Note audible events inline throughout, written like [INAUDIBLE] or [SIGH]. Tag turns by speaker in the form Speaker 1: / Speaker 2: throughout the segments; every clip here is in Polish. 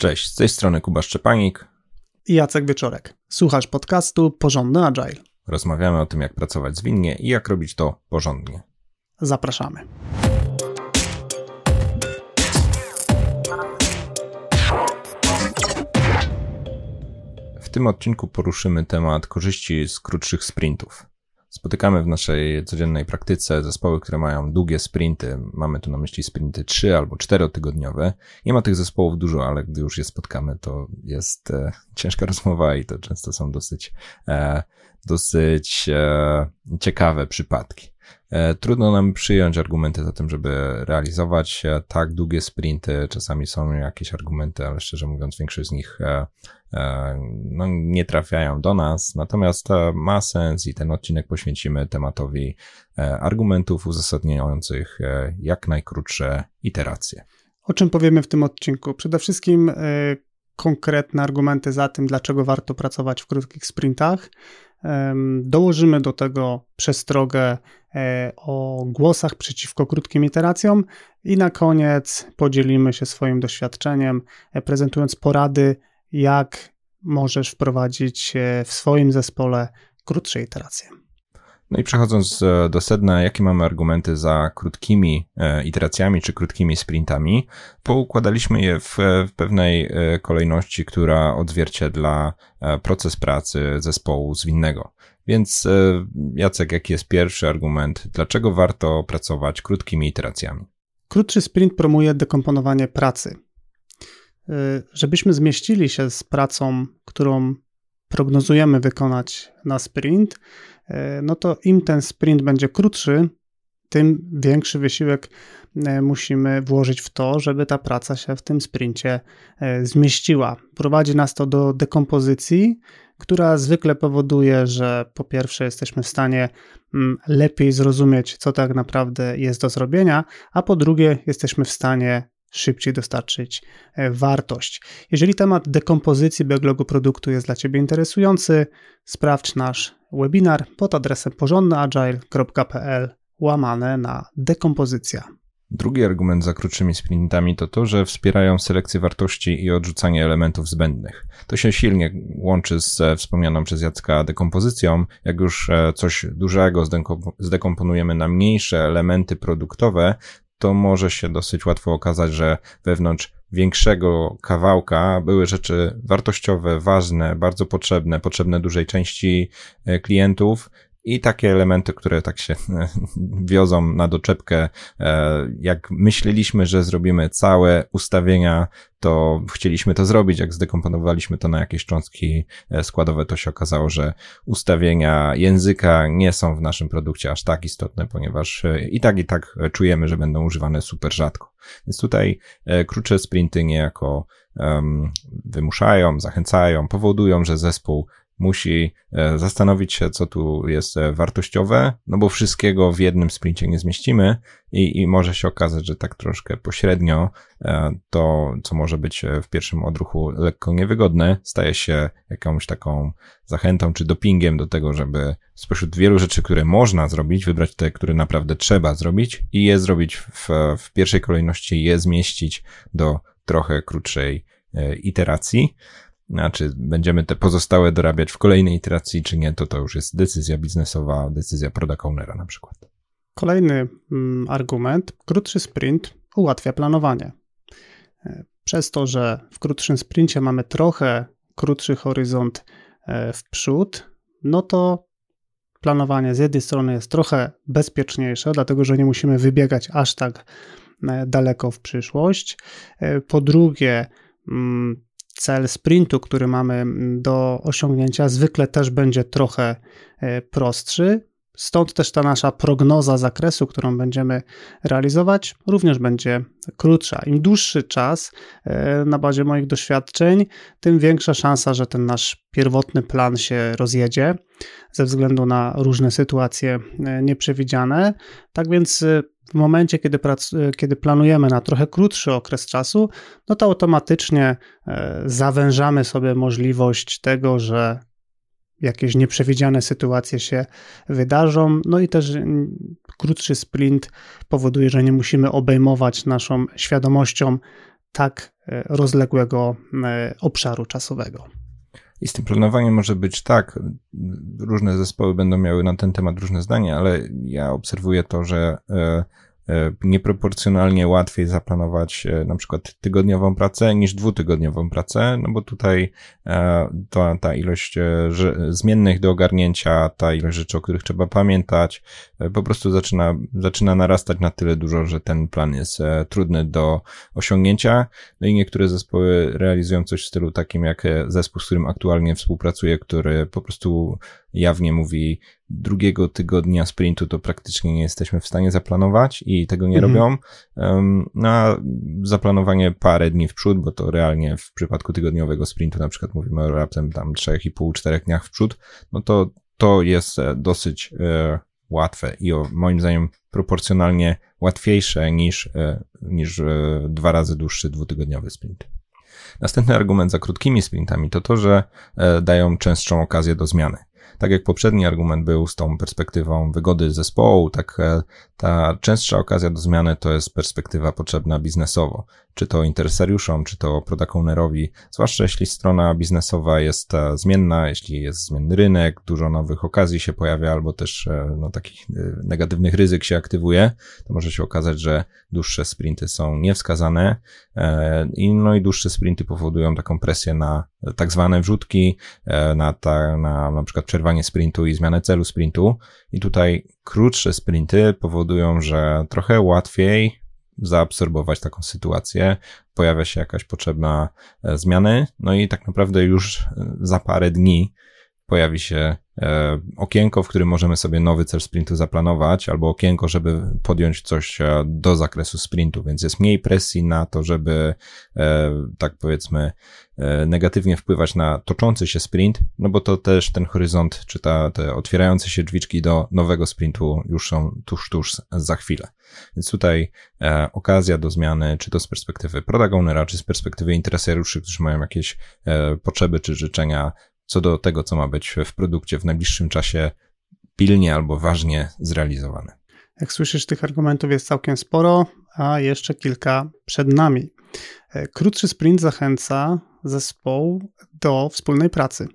Speaker 1: Cześć, z tej strony Kuba Szczepanik
Speaker 2: i Jacek Wieczorek. Słuchasz podcastu Porządny Agile.
Speaker 1: Rozmawiamy o tym, jak pracować zwinnie i jak robić to porządnie.
Speaker 2: Zapraszamy.
Speaker 1: W tym odcinku poruszymy temat korzyści z krótszych sprintów. Spotykamy w naszej codziennej praktyce zespoły, które mają długie sprinty. Mamy tu na myśli sprinty 3 albo 4-tygodniowe. Nie ma tych zespołów dużo, ale gdy już je spotkamy, to jest e, ciężka [LAUGHS] rozmowa i to często są dosyć, e, dosyć e, ciekawe przypadki. E, trudno nam przyjąć argumenty za tym, żeby realizować e, tak długie sprinty. Czasami są jakieś argumenty, ale szczerze mówiąc, większość z nich no, nie trafiają do nas. Natomiast ma sens i ten odcinek poświęcimy tematowi argumentów uzasadniających jak najkrótsze iteracje.
Speaker 2: O czym powiemy w tym odcinku? Przede wszystkim konkretne argumenty za tym, dlaczego warto pracować w krótkich sprintach. Dołożymy do tego przestrogę e, o głosach przeciwko krótkim iteracjom i na koniec podzielimy się swoim doświadczeniem, e, prezentując porady, jak możesz wprowadzić e, w swoim zespole krótsze iteracje.
Speaker 1: No i przechodząc e, do sedna, jakie mamy argumenty za krótkimi e, iteracjami czy krótkimi sprintami, poukładaliśmy je w, w pewnej e, kolejności, która odzwierciedla proces pracy zespołu zwinnego. Więc Jacek, jaki jest pierwszy argument? Dlaczego warto pracować krótkimi iteracjami?
Speaker 2: Krótszy sprint promuje dekomponowanie pracy. Żebyśmy zmieścili się z pracą, którą prognozujemy wykonać na sprint, E, no to im ten sprint będzie krótszy, tym większy wysiłek e, musimy włożyć w to, żeby ta praca się w tym sprincie e, zmieściła. Prowadzi nas to do dekompozycji, która zwykle powoduje, że po pierwsze jesteśmy w stanie mm, lepiej zrozumieć, co tak naprawdę jest do zrobienia, a po drugie jesteśmy w stanie szybciej dostarczyć wartość. Jeżeli temat dekompozycji backlogu produktu jest dla Ciebie interesujący, sprawdź nasz webinar pod adresem porządnyagile.pl łamane na dekompozycja.
Speaker 1: Drugi argument za krótszymi sprintami to to, że wspierają selekcję wartości i odrzucanie elementów zbędnych. To się silnie łączy z wspomnianą przez Jacka dekompozycją. Jak już e, coś dużego zdekomponujemy na mniejsze elementy produktowe, to może się dosyć łatwo okazać, że wewnątrz większego kawałka. Były rzeczy wartościowe, ważne, bardzo potrzebne, potrzebne dużej części e, klientów, i takie elementy, które tak się [LAUGHS] wiozą na doczepkę, e, jak myśleliśmy, że zrobimy całe ustawienia, to chcieliśmy to zrobić, jak zdekomponowaliśmy to na jakieś cząstki e, składowe, to się okazało, że ustawienia języka nie są w naszym produkcie aż tak istotne, ponieważ e, i tak i tak czujemy, że będą używane super rzadko. Więc tutaj krótsze sprinty niejako wymuszają, zachęcają, powodują, że zespół musi e, zastanowić się, co tu jest e, wartościowe, no bo wszystkiego w jednym sprincie nie zmieścimy i, i może się okazać, że tak troszkę pośrednio e, to, co może być w pierwszym odruchu lekko niewygodne, staje się jakąś taką zachętą czy dopingiem do tego, żeby spośród wielu rzeczy, które można zrobić, wybrać te, które naprawdę trzeba zrobić i je zrobić w, w pierwszej kolejności, je zmieścić do trochę krótszej iteracji. Znaczy, będziemy te pozostałe dorabiać w kolejnej iteracji, czy nie, to to już jest decyzja biznesowa, decyzja product ownera na przykład.
Speaker 2: Kolejny mm, argument, krótszy sprint ułatwia planowanie. E, przez to, że w krótszym sprincie mamy trochę krótszy horyzont e, w przód, no to planowanie z jednej strony jest trochę bezpieczniejsze, dlatego że nie musimy wybiegać aż tak e, daleko w przyszłość. Po drugie, mm, cel sprintu, który mamy do osiągnięcia, zwykle też będzie trochę e, prostszy. Stąd też ta nasza prognoza zakresu, którą będziemy realizować, również będzie krótsza. Im dłuższy czas, e, na bazie moich doświadczeń, tym większa szansa, że ten nasz pierwotny plan się rozjedzie ze względu na różne sytuacje e, nieprzewidziane. Tak więc w momencie, kiedy, prac- kiedy planujemy na trochę krótszy okres czasu, no to automatycznie e, zawężamy sobie możliwość tego, że jakieś nieprzewidziane sytuacje się wydarzą. No i też krótszy sprint powoduje, że nie musimy obejmować naszą świadomością tak rozległego obszaru czasowego.
Speaker 1: I z tym planowaniem może być tak, różne zespoły będą miały na ten temat różne zdania, ale ja obserwuję to, że E, nieproporcjonalnie łatwiej zaplanować e, na przykład tygodniową pracę niż dwutygodniową pracę, no bo tutaj e, ta, ta ilość zmiennych do ogarnięcia, ta ilość rzeczy, o których trzeba pamiętać, po prostu zaczyna, zaczyna narastać na tyle dużo, że ten plan jest trudny do osiągnięcia. No i niektóre zespoły realizują coś w stylu takim jak zespół, z którym aktualnie współpracuję, który po prostu jawnie mówi, drugiego tygodnia sprintu to praktycznie nie jesteśmy w stanie zaplanować i tego nie mhm. robią. No a zaplanowanie parę dni w przód, bo to realnie w przypadku tygodniowego sprintu na przykład mówimy o raptem tam 3,5-4 dniach w przód, no to to jest e, dosyć e, łatwe i o, moim zdaniem proporcjonalnie łatwiejsze niż, e, niż dwa razy dłuższy dwutygodniowy sprint. Następny argument za krótkimi sprintami to to, że dają częstszą okazję do zmiany tak jak poprzedni argument był z tą perspektywą wygody zespołu, tak e, ta częstsza okazja do zmiany to jest perspektywa potrzebna biznesowo czy to interesariuszom, czy to product ownerowi, zwłaszcza jeśli strona biznesowa jest e, zmienna, jeśli jest zmienny rynek, dużo nowych okazji się pojawia, albo też e, no, takich e, negatywnych ryzyk się aktywuje, to może się okazać, że dłuższe sprinty są niewskazane i no i dłuższe sprinty powodują taką presję na tak zwane wrzutki, na, ta, na na przykład przerwanie sprintu i zmianę celu sprintu. I tutaj krótsze sprinty powodują, że trochę łatwiej zaabsorbować taką sytuację, pojawia się jakaś potrzebna e, zmiany, no i tak naprawdę już e, za parę dni pojawi się okienko, w którym możemy sobie nowy cel sprintu zaplanować, albo okienko, żeby podjąć coś do zakresu sprintu, więc jest mniej presji na to, żeby, tak powiedzmy, negatywnie wpływać na toczący się sprint, no bo to też ten horyzont, czy ta, te otwierające się drzwiczki do nowego sprintu już są tuż, tuż za chwilę. Więc tutaj e, okazja do zmiany, czy to z perspektywy product ownera, czy z perspektywy interesariuszy, którzy mają jakieś e, potrzeby czy życzenia co do tego, co ma być w produkcie w najbliższym czasie pilnie albo ważnie zrealizowane.
Speaker 2: Jak słyszysz, tych argumentów jest całkiem sporo, a jeszcze kilka przed nami. E, krótszy sprint zachęca zespoł do wspólnej pracy.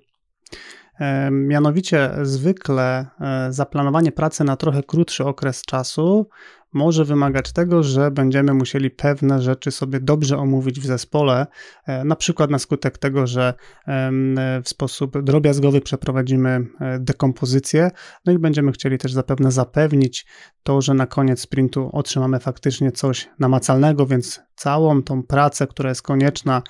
Speaker 2: E, mianowicie, zwykle e, zaplanowanie pracy na trochę krótszy okres czasu może wymagać tego, że będziemy musieli pewne rzeczy sobie dobrze omówić w zespole, e, na przykład na skutek tego, że w sposób drobiazgowy przeprowadzimy dekompozycję, no i będziemy chcieli też zapewne zapewnić to, że na koniec sprintu otrzymamy faktycznie coś namacalnego, więc całą tą pracę, która jest konieczna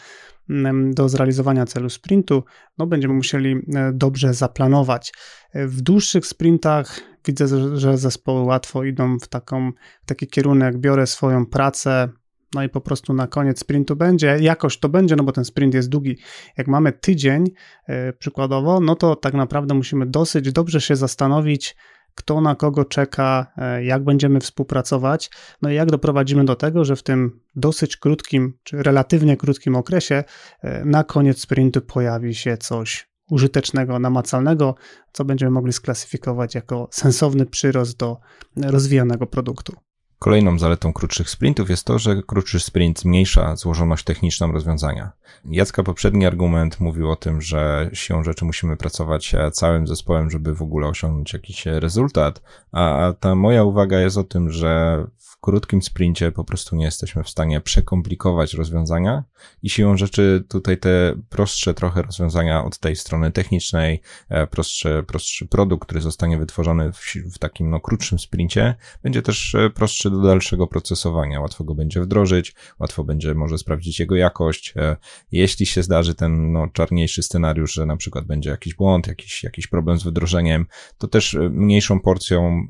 Speaker 2: do zrealizowania celu sprintu, no będziemy musieli e, dobrze zaplanować. E, w dłuższych sprintach widzę, że zespoły łatwo idą w, taką, w taki kierunek, biorę swoją pracę, no i po prostu na koniec sprintu będzie, jakoś to będzie, no bo ten sprint jest długi. Jak mamy tydzień yy, przykładowo, no to tak naprawdę musimy dosyć dobrze się zastanowić, kto na kogo czeka, e, jak będziemy współpracować, no i jak doprowadzimy do tego, że w tym dosyć krótkim, czy relatywnie krótkim okresie e, na koniec sprintu pojawi się coś użytecznego, namacalnego, co będziemy mogli sklasyfikować jako sensowny przyrost do rozwijanego produktu.
Speaker 1: Kolejną zaletą krótszych sprintów jest to, że krótszy sprint zmniejsza złożoność techniczną rozwiązania. Jacka poprzedni argument mówił o tym, że siłą rzeczy musimy pracować e, całym zespołem, żeby w ogóle osiągnąć jakiś rezultat, a ta moja uwaga jest o tym, że krótkim sprincie po prostu nie jesteśmy w stanie przekomplikować rozwiązania i siłą rzeczy tutaj te prostsze trochę rozwiązania od tej strony technicznej, e, prostszy, prostszy produkt, który zostanie wytworzony w, w takim no, krótszym sprincie, będzie też e, prostszy do dalszego procesowania. Łatwo go będzie wdrożyć, łatwo będzie może sprawdzić jego jakość. E, jeśli się zdarzy ten no, czarniejszy scenariusz, że na przykład będzie jakiś błąd, jakiś, jakiś problem z wdrożeniem, to też mniejszą porcją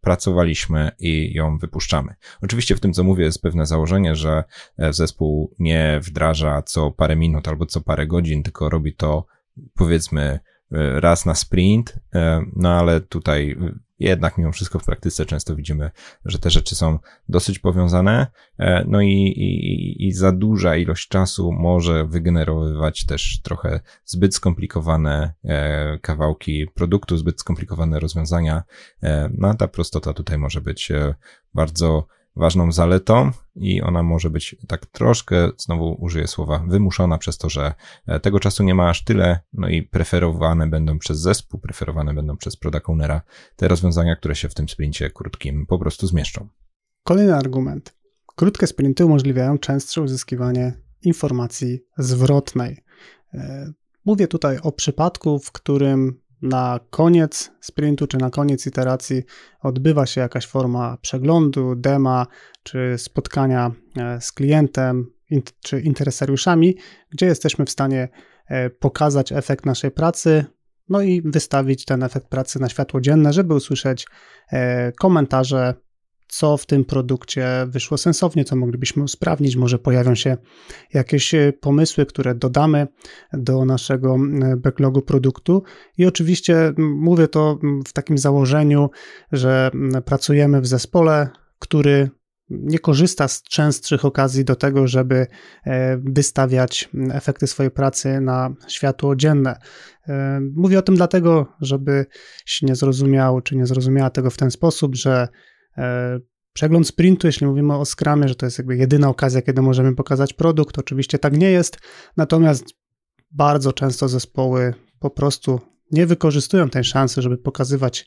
Speaker 1: pracowaliśmy i ją wypuszczamy wdrażamy. Oczywiście w tym, co mówię, jest pewne założenie, że e, zespół nie wdraża co parę minut albo co parę godzin, tylko robi to powiedzmy e, raz na sprint, e, no ale tutaj jednak mimo wszystko w praktyce często widzimy, że te rzeczy są dosyć powiązane, no i, i, i za duża ilość czasu może wygenerowywać też trochę zbyt skomplikowane kawałki produktu, zbyt skomplikowane rozwiązania, no a ta prostota tutaj może być bardzo ważną zaletą i ona może być tak troszkę, znowu użyję słowa, wymuszona przez to, że e, tego czasu nie ma aż tyle, no i preferowane będą przez zespół, preferowane będą przez product te rozwiązania, które się w tym sprincie krótkim po prostu zmieszczą.
Speaker 2: Kolejny argument. Krótkie sprinty umożliwiają częstsze uzyskiwanie informacji zwrotnej. E, mówię tutaj o przypadku, w którym na koniec sprintu czy na koniec iteracji odbywa się jakaś forma przeglądu, dema czy spotkania e, z klientem czy interesariuszami, gdzie jesteśmy w stanie e, pokazać efekt naszej pracy, no i wystawić ten efekt pracy na światło dzienne, żeby usłyszeć komentarze co w tym produkcie wyszło sensownie, co moglibyśmy usprawnić. Może pojawią się jakieś e, pomysły, które dodamy do naszego backlogu produktu. I oczywiście mówię to w takim założeniu, że pracujemy w zespole, który nie korzysta z częstszych okazji do tego, żeby e, wystawiać efekty swojej pracy na światło dzienne. E, mówię o tym dlatego, żebyś nie zrozumiał, czy nie zrozumiała tego w ten sposób, że przegląd sprintu, jeśli mówimy o Scrumie, że to jest jakby jedyna okazja, kiedy możemy pokazać produkt, oczywiście tak nie jest, natomiast bardzo często zespoły po prostu nie wykorzystują tej szansy, żeby pokazywać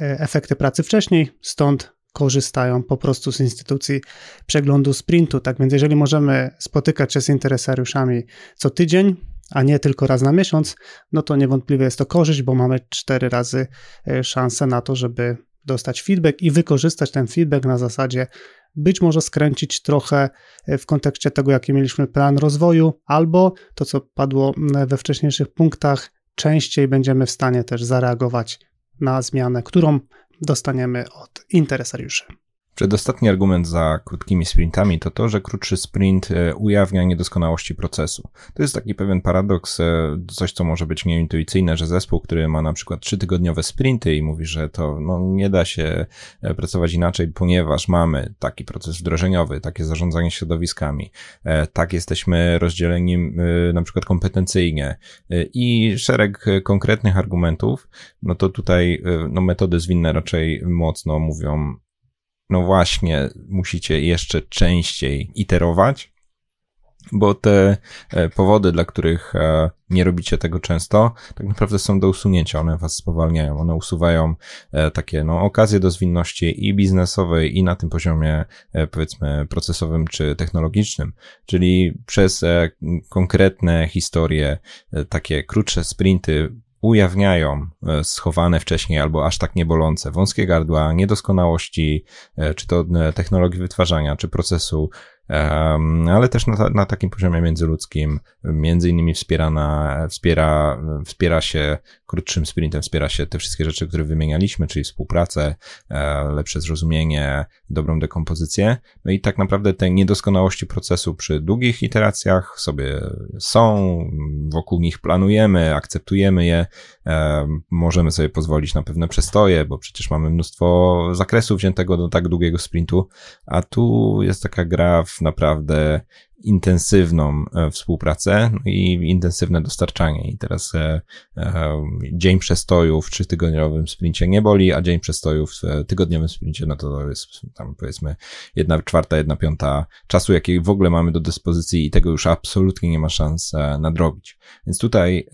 Speaker 2: e, efekty pracy wcześniej, stąd korzystają po prostu z instytucji przeglądu sprintu. Tak więc, jeżeli możemy spotykać się z interesariuszami co tydzień, a nie tylko raz na miesiąc, no to niewątpliwie jest to korzyść, bo mamy cztery razy e, szansę na to, żeby dostać feedback i wykorzystać ten feedback na zasadzie być może skręcić trochę e, w kontekście tego, jaki mieliśmy plan rozwoju, albo to, co padło we wcześniejszych punktach, częściej będziemy w stanie też zareagować na zmianę, którą dostaniemy od interesariuszy.
Speaker 1: Przedostatni argument za krótkimi sprintami to to, że krótszy sprint e, ujawnia niedoskonałości procesu. To jest taki pewien paradoks, e, coś co może być nieintuicyjne, że zespół, który ma na przykład trzytygodniowe sprinty i mówi, że to no, nie da się e, pracować inaczej, ponieważ mamy taki proces wdrożeniowy, takie zarządzanie środowiskami, tak jesteśmy rozdzieleni na przykład kompetencyjnie i szereg konkretnych argumentów, no to tutaj no, metody zwinne raczej mocno mówią no właśnie, musicie jeszcze częściej iterować, bo te e, powody, dla których e, nie robicie tego często, tak naprawdę są do usunięcia. One was spowalniają, one usuwają e, takie no, okazje do zwinności i biznesowej, i na tym poziomie, powiedzmy, procesowym czy technologicznym. Czyli przez konkretne historie, takie krótsze sprinty, ujawniają e, schowane wcześniej albo aż tak niebolące wąskie gardła, niedoskonałości, e, czy to e, technologii wytwarzania, czy procesu ale też na, na takim poziomie międzyludzkim, między innymi wspierana, wspiera, wspiera się krótszym sprintem, wspiera się te wszystkie rzeczy, które wymienialiśmy, czyli współpracę, e, lepsze zrozumienie, dobrą dekompozycję. No i tak naprawdę te niedoskonałości procesu przy długich iteracjach sobie są, wokół nich planujemy, akceptujemy je, możemy sobie pozwolić na pewne przestoje, bo przecież mamy mnóstwo zakresów wziętego do tak długiego sprintu, a tu jest taka gra w naprawdę intensywną e, współpracę no i intensywne dostarczanie. I teraz e, e, dzień przestoju w trzytygodniowym sprincie nie boli, a dzień przestoju w tygodniowym sprincie, no to jest tam powiedzmy jedna czwarta, jedna piąta czasu, jaki w ogóle mamy do dyspozycji i tego już absolutnie nie ma szans nadrobić. Więc tutaj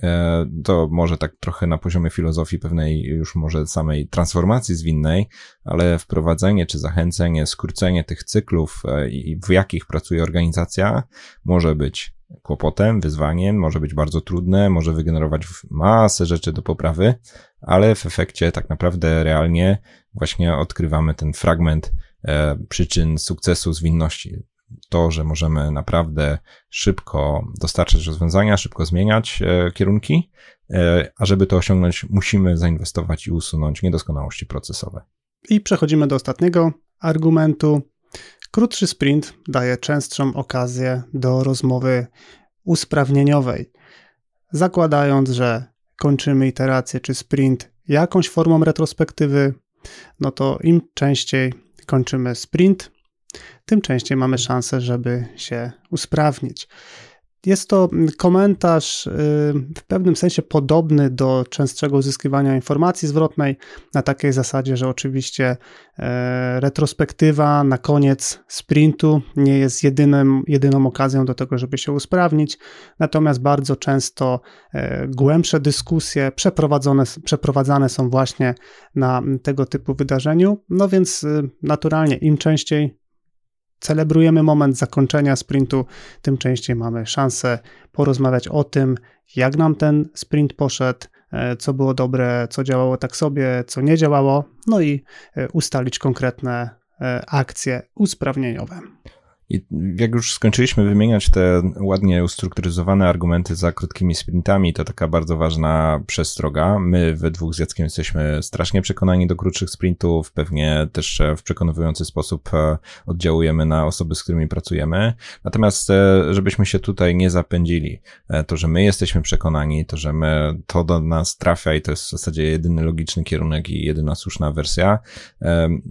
Speaker 1: to może tak trochę na poziomie filozofii pewnej już może samej transformacji zwinnej, ale wprowadzenie czy zachęcenie, skrócenie tych cyklów i w jakich pracuje organizacja, może być kłopotem, wyzwaniem, może być bardzo trudne, może wygenerować masę rzeczy do poprawy, ale w efekcie tak naprawdę realnie właśnie odkrywamy ten fragment e, przyczyn sukcesu zwinności. To, że możemy naprawdę szybko dostarczać rozwiązania, szybko zmieniać e, kierunki, e, a żeby to osiągnąć, musimy zainwestować i usunąć niedoskonałości procesowe.
Speaker 2: I przechodzimy do ostatniego argumentu, Krótszy sprint daje częstszą okazję do rozmowy usprawnieniowej, zakładając, że kończymy iterację czy sprint jakąś formą retrospektywy, no to im częściej kończymy sprint, tym częściej mamy szansę, żeby się usprawnić. Jest to komentarz y, w pewnym sensie podobny do częstszego uzyskiwania informacji zwrotnej, na takiej zasadzie, że oczywiście e, retrospektywa na koniec sprintu nie jest jedynym, jedyną okazją do tego, żeby się usprawnić, natomiast bardzo często e, głębsze dyskusje przeprowadzone, przeprowadzane są właśnie na tego typu wydarzeniu. No więc y, naturalnie im częściej celebrujemy moment zakończenia sprintu, tym częściej mamy szansę porozmawiać o tym, jak nam ten sprint poszedł, e, co było dobre, co działało tak sobie, co nie działało, no i e, ustalić konkretne e, akcje usprawnieniowe.
Speaker 1: I jak już skończyliśmy wymieniać te ładnie ustrukturyzowane argumenty za krótkimi sprintami, to taka bardzo ważna przestroga. My we dwóch z Jackiem jesteśmy strasznie przekonani do krótszych sprintów, pewnie też w przekonujący sposób e, oddziałujemy na osoby, z którymi pracujemy. Natomiast, e, żebyśmy się tutaj nie zapędzili, e, to, że my jesteśmy przekonani, to, że my, to do nas trafia i to jest w zasadzie jedyny logiczny kierunek i jedyna słuszna wersja,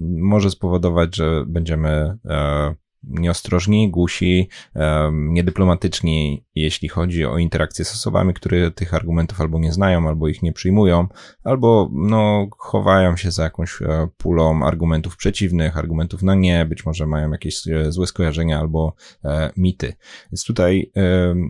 Speaker 1: może spowodować, że będziemy nieostrożni, głusi, niedyplomatyczni, jeśli chodzi o interakcje z osobami, które tych argumentów albo nie znają, albo ich nie przyjmują, albo no, chowają się za jakąś e, pulą argumentów przeciwnych, argumentów na nie, być może mają jakieś e, złe skojarzenia albo e, mity. Więc tutaj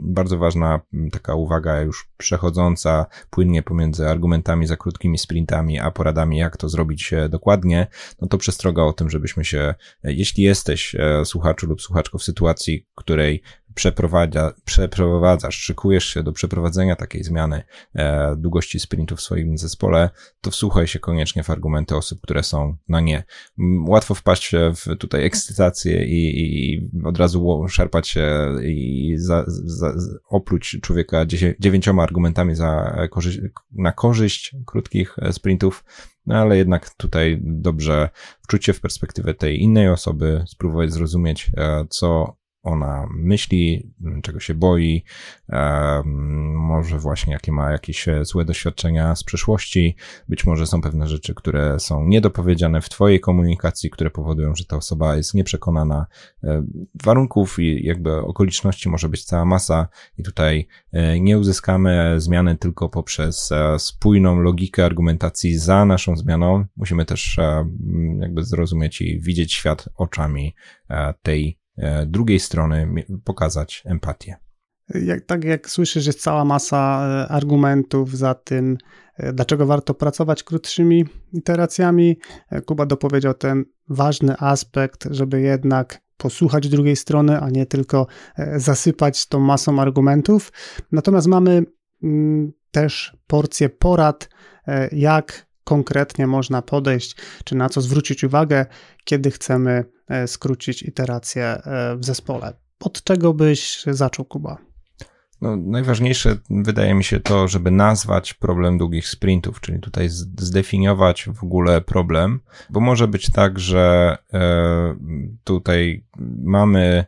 Speaker 1: bardzo ważna taka uwaga już przechodząca płynnie pomiędzy argumentami za krótkimi sprintami, a poradami, jak to zrobić dokładnie, no to przestroga o tym, żebyśmy się, jeśli jesteś słuchaczu lub słuchaczko w sytuacji, której przeprowadza, przeprowadzasz, szykujesz się do przeprowadzenia takiej zmiany e, długości sprintu w swoim zespole, to wsłuchaj się koniecznie w argumenty osób, które są na nie. Łatwo wpaść w tutaj ekscytację i, i od razu szarpać się i za, za, opluć człowieka dziewięcioma argumentami za na korzyść krótkich sprintów, no ale jednak tutaj dobrze wczuć się w perspektywę tej innej osoby, spróbować zrozumieć, e, co ona myśli, czego się boi, może właśnie jakie ma jakieś e, złe doświadczenia z przeszłości, być może są pewne rzeczy, które są niedopowiedziane w Twojej komunikacji, które powodują, że ta osoba jest nieprzekonana. E, warunków i jakby okoliczności może być cała masa i tutaj e, nie uzyskamy zmiany tylko poprzez spójną logikę argumentacji za naszą zmianą. Musimy też jakby zrozumieć i widzieć świat oczami tej drugiej strony pokazać empatię.
Speaker 2: Jak, tak jak słyszysz, jest cała masa e, argumentów za tym, e, dlaczego warto pracować krótszymi iteracjami. Kuba dopowiedział ten ważny aspekt, żeby jednak posłuchać drugiej strony, a nie tylko zasypać tą masą argumentów. Natomiast mamy mm, też porcję porad, jak konkretnie można podejść, czy na co zwrócić uwagę, kiedy chcemy e, skrócić iterację e, w zespole. Od czego byś zaczął, Kuba?
Speaker 1: No, najważniejsze wydaje mi się to, żeby nazwać problem długich sprintów, czyli tutaj zdefiniować w ogóle problem, bo może być tak, że e, tutaj mamy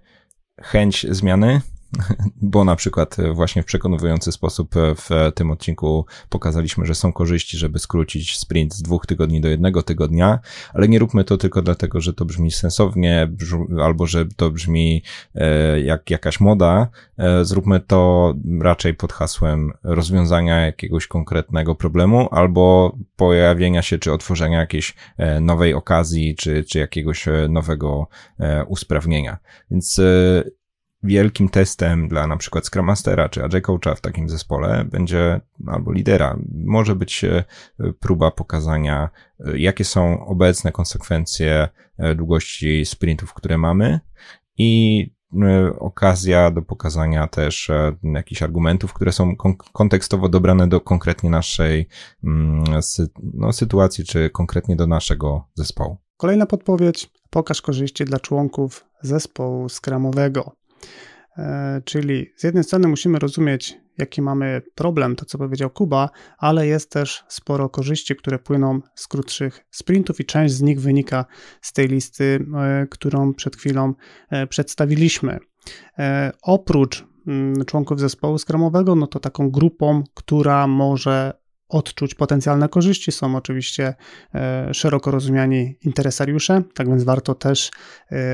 Speaker 1: chęć zmiany, [LAUGHS] bo na przykład właśnie w przekonujący sposób w tym odcinku pokazaliśmy, że są korzyści, żeby skrócić sprint z dwóch tygodni do jednego tygodnia, ale nie róbmy to tylko dlatego, że to brzmi sensownie, albo że to brzmi e, jak jakaś moda. E, zróbmy to raczej pod hasłem rozwiązania jakiegoś konkretnego problemu, albo pojawienia się, czy otworzenia jakiejś e, nowej okazji, czy, czy jakiegoś nowego usprawnienia. Więc wielkim testem dla na przykład Scrum Mastera czy Agile Coacha w takim zespole będzie, albo lidera, może być e, próba pokazania, e, jakie są obecne konsekwencje e, długości sprintów, które mamy i okazja do pokazania też jakichś argumentów, które są kontekstowo dobrane do konkretnie naszej mm, no, sytuacji, czy konkretnie do naszego zespołu.
Speaker 2: Kolejna podpowiedź. Pokaż korzyści dla członków zespołu skramowego. E, czyli z jednej strony musimy rozumieć, jaki mamy problem, to co powiedział Kuba, ale jest też sporo korzyści, które płyną z krótszych sprintów i część z nich wynika z tej listy, e, którą przed chwilą e, przedstawiliśmy. Oprócz mm, członków zespołu skramowego, no to taką grupą, która może odczuć potencjalne korzyści, są oczywiście szeroko rozumiani interesariusze, tak więc warto też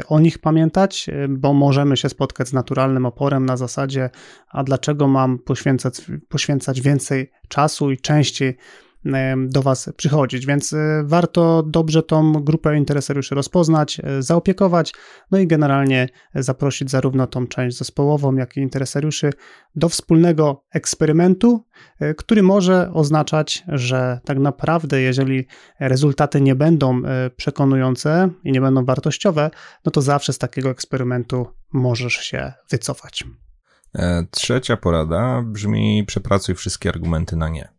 Speaker 2: o nich pamiętać, bo możemy się spotkać z naturalnym oporem na zasadzie, a dlaczego mam poświęcać, poświęcać więcej czasu i częściej do Was przychodzić, więc e, warto dobrze tą grupę interesariuszy rozpoznać, e, zaopiekować, no i generalnie zaprosić zarówno tą część zespołową, jak i interesariuszy do wspólnego eksperymentu, e, który może oznaczać, że tak naprawdę, jeżeli rezultaty nie będą przekonujące i nie będą wartościowe, no to zawsze z takiego eksperymentu możesz się wycofać.
Speaker 1: Trzecia porada brzmi: przepracuj wszystkie argumenty na nie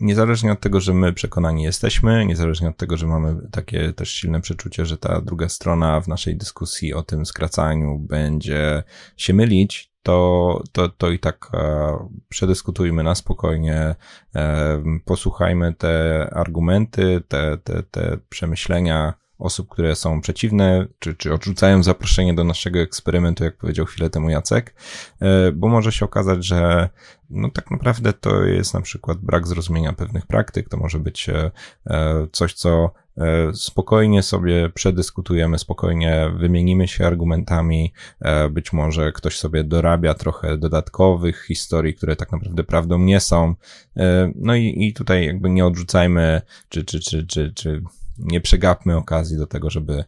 Speaker 1: niezależnie od tego, że my przekonani jesteśmy, niezależnie od tego, że mamy takie też silne przeczucie, że ta druga strona w naszej dyskusji o tym skracaniu będzie się mylić, to, to, to i tak e, przedyskutujmy na spokojnie, e, posłuchajmy te argumenty, te, te, te przemyślenia osób, które są przeciwne, czy, czy odrzucają zaproszenie do naszego eksperymentu, jak powiedział chwilę temu Jacek, e, bo może się okazać, że no tak naprawdę to jest na przykład brak zrozumienia pewnych praktyk, to może być e, e, coś, co spokojnie sobie przedyskutujemy, spokojnie wymienimy się argumentami, być może ktoś sobie dorabia trochę dodatkowych historii, które tak naprawdę prawdą nie są. No i, i tutaj jakby nie odrzucajmy, czy, czy, czy, czy, czy nie przegapmy okazji do tego, żeby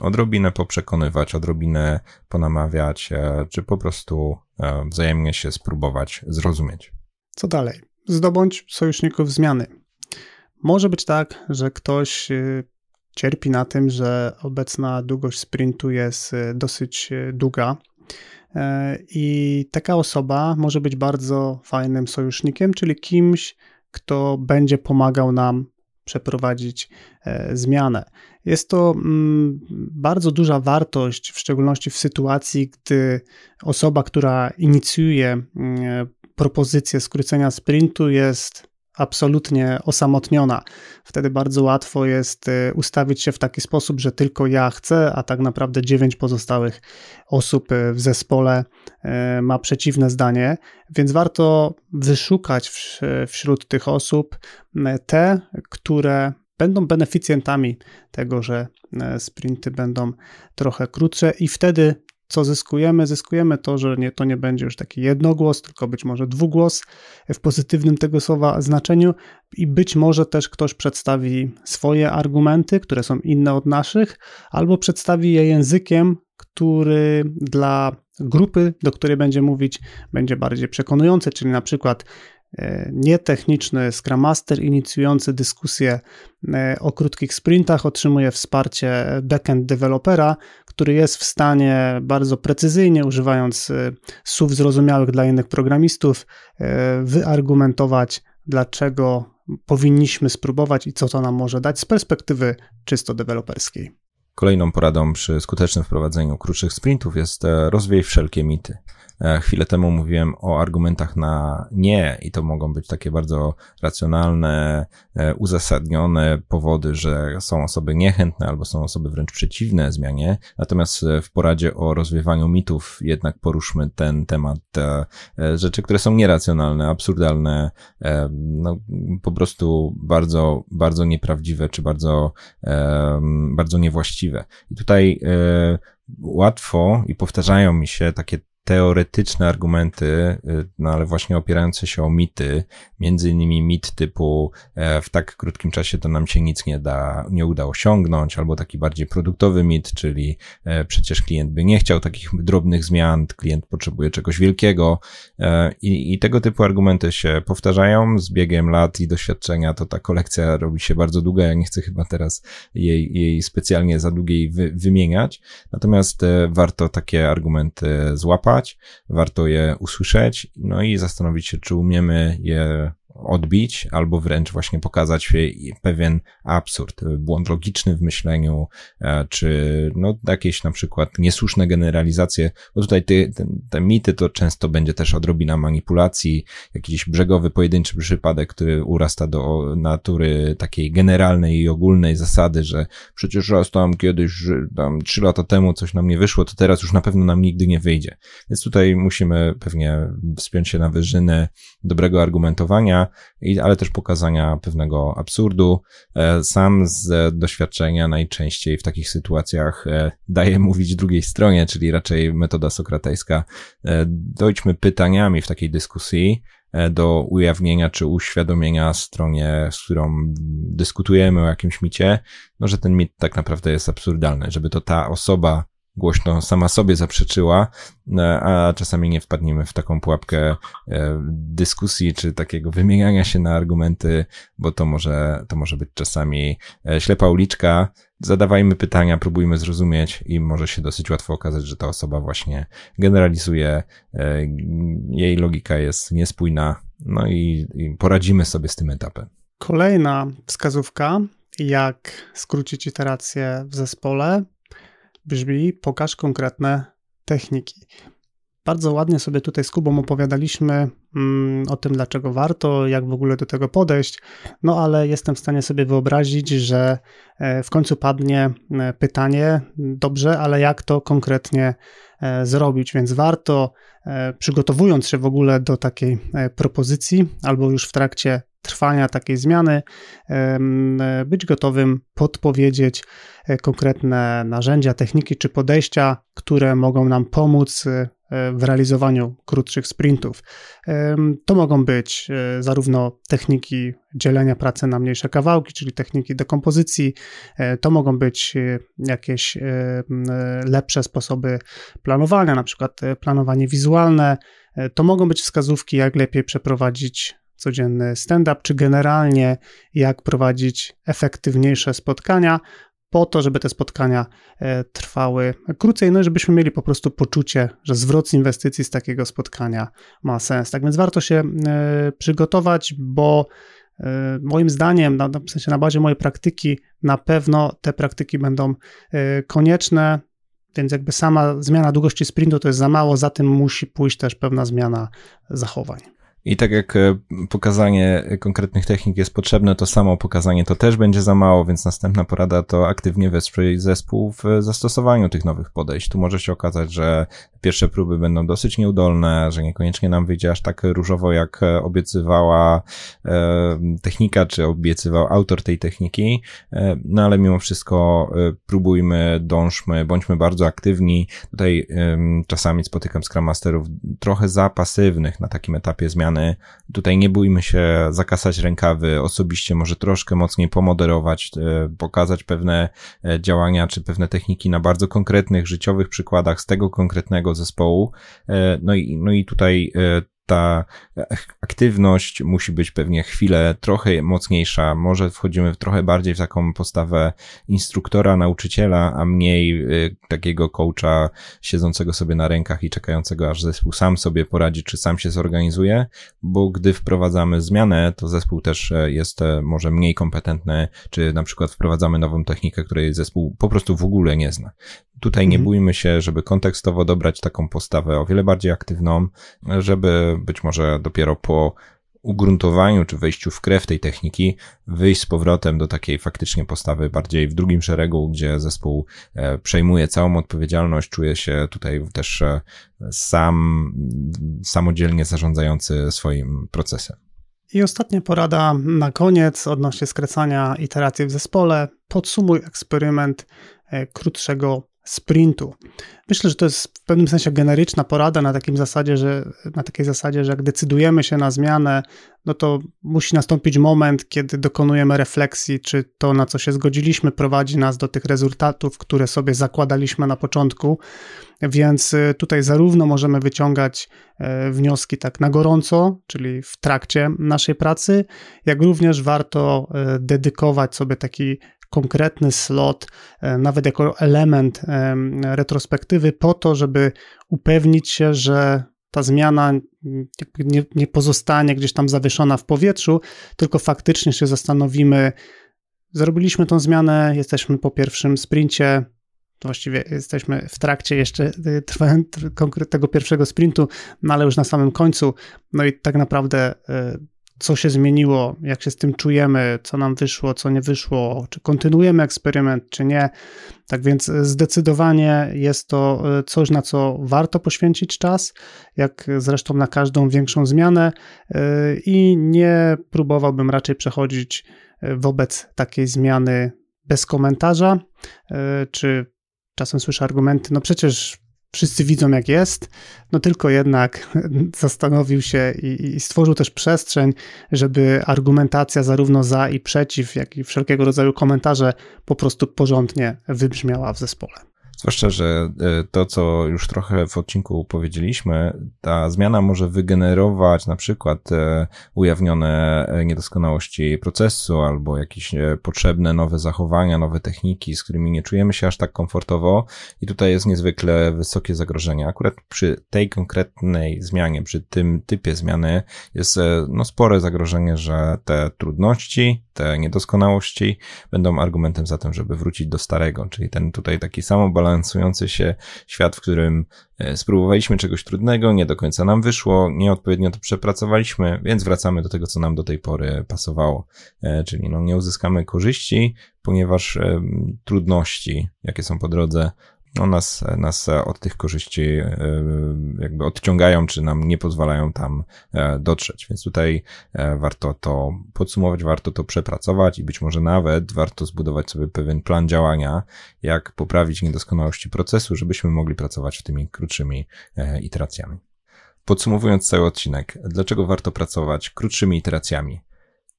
Speaker 1: odrobinę poprzekonywać, odrobinę ponamawiać, e, czy po prostu e, wzajemnie się spróbować zrozumieć.
Speaker 2: Co dalej? Zdobądź sojuszników zmiany. Może być tak, że ktoś e, cierpi na tym, że obecna długość sprintu jest dosyć długa. I taka osoba może być bardzo fajnym sojusznikiem, czyli kimś, kto będzie pomagał nam przeprowadzić e, zmianę. Jest to mm, bardzo duża wartość, w szczególności w sytuacji, gdy osoba, która inicjuje mm, propozycję skrócenia sprintu, jest absolutnie osamotniona. Wtedy bardzo łatwo jest y, ustawić się w taki sposób, że tylko ja chcę, a tak naprawdę dziewięć pozostałych osób y, w zespole y, ma przeciwne zdanie, więc warto wyszukać wśród tych osób te, które będą beneficjentami tego, że sprinty będą trochę krótsze i wtedy co zyskujemy? Zyskujemy to, że nie, to nie będzie już taki jednogłos, tylko być może dwugłos w pozytywnym tego słowa znaczeniu i być może też ktoś przedstawi swoje argumenty, które są inne od naszych, albo przedstawi je językiem, który dla grupy, do której będzie mówić, będzie bardziej przekonujący, czyli na przykład nietechniczny Scrum Master inicjujący dyskusję e, o krótkich sprintach otrzymuje wsparcie backend dewelopera, który jest w stanie bardzo precyzyjnie, używając y, słów zrozumiałych dla innych programistów, y, wyargumentować, dlaczego powinniśmy spróbować i co to nam może dać z perspektywy czysto deweloperskiej.
Speaker 1: Kolejną poradą przy skutecznym wprowadzeniu krótszych sprintów jest e, rozwiej wszelkie mity. E, chwilę temu mówiłem o argumentach na nie i to mogą być takie bardzo racjonalne, e, uzasadnione powody, że są osoby niechętne albo są osoby wręcz przeciwne zmianie. Natomiast e, w poradzie o rozwiewaniu mitów jednak poruszmy ten temat rzeczy, które są nieracjonalne, absurdalne, no po prostu bardzo, bardzo nieprawdziwe czy bardzo, bardzo niewłaściwe. I tutaj łatwo i powtarzają mi się takie teoretyczne argumenty, y, no ale właśnie opierające się o mity, między innymi mit typu e, w tak krótkim czasie to nam się nic nie da, nie uda osiągnąć, albo taki bardziej produktowy mit, czyli e, przecież klient by nie chciał takich drobnych zmian, klient potrzebuje czegoś wielkiego e, i, i tego typu argumenty się powtarzają. Z biegiem lat i doświadczenia, to ta kolekcja robi się bardzo długa, ja nie chcę chyba teraz jej, jej specjalnie za długiej wy, wymieniać, natomiast warto takie argumenty złapać, warto je usłyszeć, no i zastanowić się, czy umiemy je odbić, albo wręcz właśnie pokazać pewien absurd, błąd logiczny w myśleniu, e, czy no, jakieś na przykład niesłuszne generalizacje, bo tutaj te, te, te mity to często będzie też odrobina manipulacji, jakiś brzegowy, pojedynczy przypadek, który urasta do natury takiej generalnej i ogólnej zasady, że przecież raz tam kiedyś, tam trzy lata temu coś nam nie wyszło, to teraz już na pewno nam nigdy nie wyjdzie. Więc tutaj musimy pewnie wspiąć się na wyżyny dobrego argumentowania, ale też pokazania pewnego absurdu. Sam z doświadczenia najczęściej w takich sytuacjach daję mówić drugiej stronie, czyli raczej metoda sokratejska. Dojdźmy pytaniami w takiej dyskusji, E, do ujawnienia czy uświadomienia stronie, z którą dyskutujemy o jakimś micie, no że ten mit tak naprawdę jest absurdalny, żeby to ta osoba głośno sama sobie zaprzeczyła, e, a czasami nie wpadniemy w taką pułapkę e, dyskusji czy takiego wymieniania się na argumenty, bo to może, to może być czasami ślepa uliczka. Zadawajmy pytania, próbujmy zrozumieć i może się dosyć łatwo okazać, że ta osoba właśnie generalizuje, jej logika jest niespójna, no i, i poradzimy sobie z tym etapem.
Speaker 2: Kolejna wskazówka, jak skrócić iterację w zespole, brzmi: pokaż konkretne techniki. Bardzo ładnie sobie tutaj z Kubą opowiadaliśmy mm, o tym, dlaczego warto, jak w ogóle do tego podejść, no ale jestem w stanie sobie wyobrazić, że e, w końcu padnie e, pytanie: dobrze, ale jak to konkretnie e, zrobić? Więc warto, przygotowując się w ogóle do takiej propozycji, albo już w trakcie trwania takiej zmiany, być gotowym podpowiedzieć e, konkretne narzędzia, techniki czy podejścia, które mogą nam pomóc e, w realizowaniu krótszych sprintów. To mogą być e, zarówno techniki dzielenia pracy na mniejsze kawałki, czyli techniki dekompozycji, to mogą być jakieś lepsze sposoby planowania, na przykład planowanie wizualne, to mogą być wskazówki, jak lepiej przeprowadzić codzienny stand-up, czy generalnie jak prowadzić efektywniejsze spotkania, po to, żeby te spotkania e, trwały krócej, no i żebyśmy mieli po prostu poczucie, że zwrot inwestycji z takiego spotkania ma sens. Tak więc warto się e, przygotować, bo e, moim zdaniem, w sensie na bazie mojej praktyki, na pewno te praktyki będą konieczne. Więc jakby sama zmiana długości sprintu to jest za mało, za tym musi pójść też pewna zmiana zachowań.
Speaker 1: I tak jak e, pokazanie konkretnych technik jest potrzebne, to samo pokazanie to też będzie za mało, więc następna porada to aktywnie wesprzeć zespół w zastosowaniu tych nowych podejść. Tu może się okazać, że pierwsze próby będą dosyć nieudolne, że niekoniecznie nam wyjdzie aż tak różowo, jak obiecywała e, technika, czy obiecywał autor tej techniki, e, no ale mimo wszystko próbujmy, dążmy, bądźmy bardzo aktywni. Tutaj czasami spotykam Scrum Masterów trochę za pasywnych na takim etapie zmiany, Tutaj nie bójmy się zakasać rękawy, osobiście może troszkę mocniej pomoderować, e, pokazać pewne e, działania czy pewne techniki na bardzo konkretnych życiowych przykładach z tego konkretnego zespołu. E, no i, no i tutaj ta aktywność musi być pewnie chwilę trochę mocniejsza. Może wchodzimy w trochę bardziej w taką postawę instruktora, nauczyciela, a mniej y, takiego coacha siedzącego sobie na rękach i czekającego, aż zespół sam sobie poradzi, czy sam się zorganizuje, bo gdy wprowadzamy zmianę, to zespół też e, jest e, może mniej kompetentny, czy na przykład wprowadzamy nową technikę, której zespół po prostu w ogóle nie zna. Tutaj nie mhm. bójmy się, żeby kontekstowo dobrać taką postawę o wiele bardziej aktywną, żeby być może dopiero po ugruntowaniu czy wejściu w krew tej techniki wyjść z powrotem do takiej faktycznie postawy bardziej w drugim szeregu, gdzie zespół e, przejmuje całą odpowiedzialność, czuje się tutaj też e, sam samodzielnie zarządzający swoim procesem.
Speaker 2: I ostatnia porada na koniec odnośnie skracania iteracji w zespole. Podsumuj eksperyment e, krótszego sprintu. Myślę, że to jest w pewnym sensie generyczna porada na takim zasadzie, że na takiej zasadzie, że jak decydujemy się na zmianę, no to musi nastąpić moment, kiedy dokonujemy refleksji, czy to, na co się zgodziliśmy, prowadzi nas do tych rezultatów, które sobie zakładaliśmy na początku. Więc y, tutaj zarówno możemy wyciągać e, wnioski tak na gorąco, czyli w trakcie naszej pracy, jak również warto e, dedykować sobie taki konkretny slot, e, nawet jako element e, retrospektywy, po to, żeby upewnić się, że ta zmiana nie, nie pozostanie gdzieś tam zawieszona w powietrzu, tylko faktycznie się zastanowimy, zrobiliśmy tą zmianę, jesteśmy po pierwszym sprincie, właściwie jesteśmy w trakcie jeszcze e, tego pierwszego sprintu, no ale już na samym końcu. No i tak naprawdę co się zmieniło, jak się z tym czujemy, co nam wyszło, co nie wyszło, czy kontynuujemy eksperyment, czy nie. Tak więc zdecydowanie jest to e, coś, na co warto poświęcić czas, jak zresztą na każdą większą zmianę e, i nie próbowałbym raczej przechodzić e, wobec takiej zmiany bez komentarza, czy czasem słyszę argumenty, no przecież wszyscy widzą jak jest, no tylko jednak zastanowił się i, i, stworzył też przestrzeń, żeby argumentacja zarówno za i przeciw, jak i wszelkiego rodzaju komentarze po prostu porządnie wybrzmiała w zespole.
Speaker 1: Zwłaszcza, że e, to, co już trochę w odcinku powiedzieliśmy, ta zmiana może wygenerować na przykład e, ujawnione e, niedoskonałości procesu albo jakieś potrzebne nowe zachowania, nowe techniki, z którymi nie czujemy się aż tak komfortowo i tutaj jest niezwykle wysokie zagrożenie. Akurat przy tej konkretnej zmianie, przy tym typie zmiany jest no, spore zagrożenie, że te trudności, te niedoskonałości będą argumentem za tym, żeby wrócić do starego, czyli ten tutaj taki samo balansujący się świat, w którym e, spróbowaliśmy czegoś trudnego, nie do końca nam wyszło, nieodpowiednio to przepracowaliśmy, więc wracamy do tego, co nam do tej pory pasowało. E, czyli no, nie uzyskamy korzyści, ponieważ trudności, jakie są po drodze, no nas, nas od tych korzyści e, jakby odciągają, czy nam nie pozwalają tam e, dotrzeć. Więc tutaj e, warto to podsumować, warto to przepracować i być może nawet warto zbudować sobie pewien plan działania, jak poprawić niedoskonałości procesu, żebyśmy mogli pracować w tymi krótszymi iteracjami. Podsumowując cały odcinek, dlaczego warto pracować krótszymi iteracjami?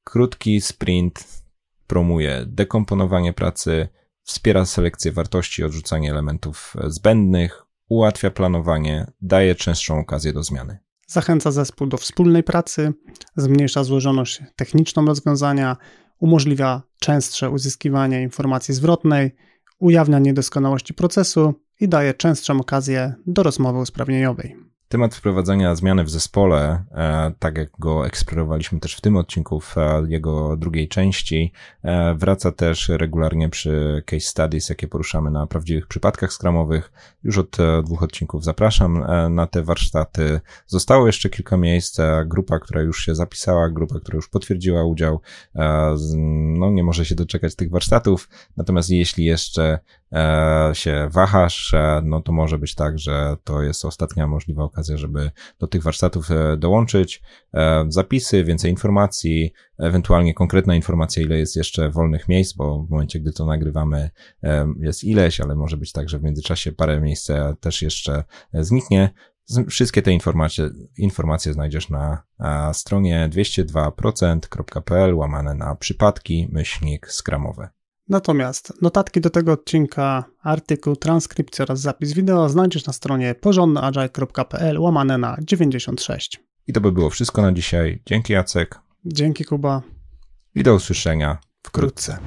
Speaker 1: Krótki sprint promuje dekomponowanie pracy, wspiera selekcję wartości odrzucanie elementów zbędnych, ułatwia planowanie, daje częstszą okazję do zmiany.
Speaker 2: Zachęca zespół do wspólnej pracy, zmniejsza złożoność techniczną rozwiązania, umożliwia częstsze uzyskiwanie informacji zwrotnej, ujawnia niedoskonałości procesu i daje częstszą okazję do rozmowy usprawnieniowej.
Speaker 1: Temat wprowadzania zmiany w zespole, e, tak jak go eksplorowaliśmy też w tym odcinku, w e, jego drugiej części, e, wraca też regularnie przy case studies, jakie poruszamy na prawdziwych przypadkach skramowych. Już od dwóch odcinków zapraszam na te warsztaty. Zostało jeszcze kilka miejsc. Grupa, która już się zapisała, grupa, która już potwierdziła udział, no nie może się doczekać tych warsztatów. Natomiast jeśli jeszcze się wahasz, e, no to może być tak, że to jest ostatnia możliwa okazja, żeby do tych warsztatów e, dołączyć. Zapisy, więcej informacji, ewentualnie konkretna informacja, ile jest jeszcze wolnych miejsc, bo w momencie, gdy to nagrywamy, jest ileś, ale może być tak, że w międzyczasie parę miejsc też jeszcze zniknie. Wszystkie te informacje, informacje znajdziesz na stronie 202%.pl łamane na przypadki myślnik skramowe.
Speaker 2: Natomiast notatki do tego odcinka, artykuł, transkrypcja oraz zapis wideo znajdziesz na stronie porządnyagile.pl łamane na 96.
Speaker 1: I to by było wszystko na dzisiaj. Dzięki Jacek.
Speaker 2: Dzięki Kuba.
Speaker 1: I do usłyszenia wkrótce.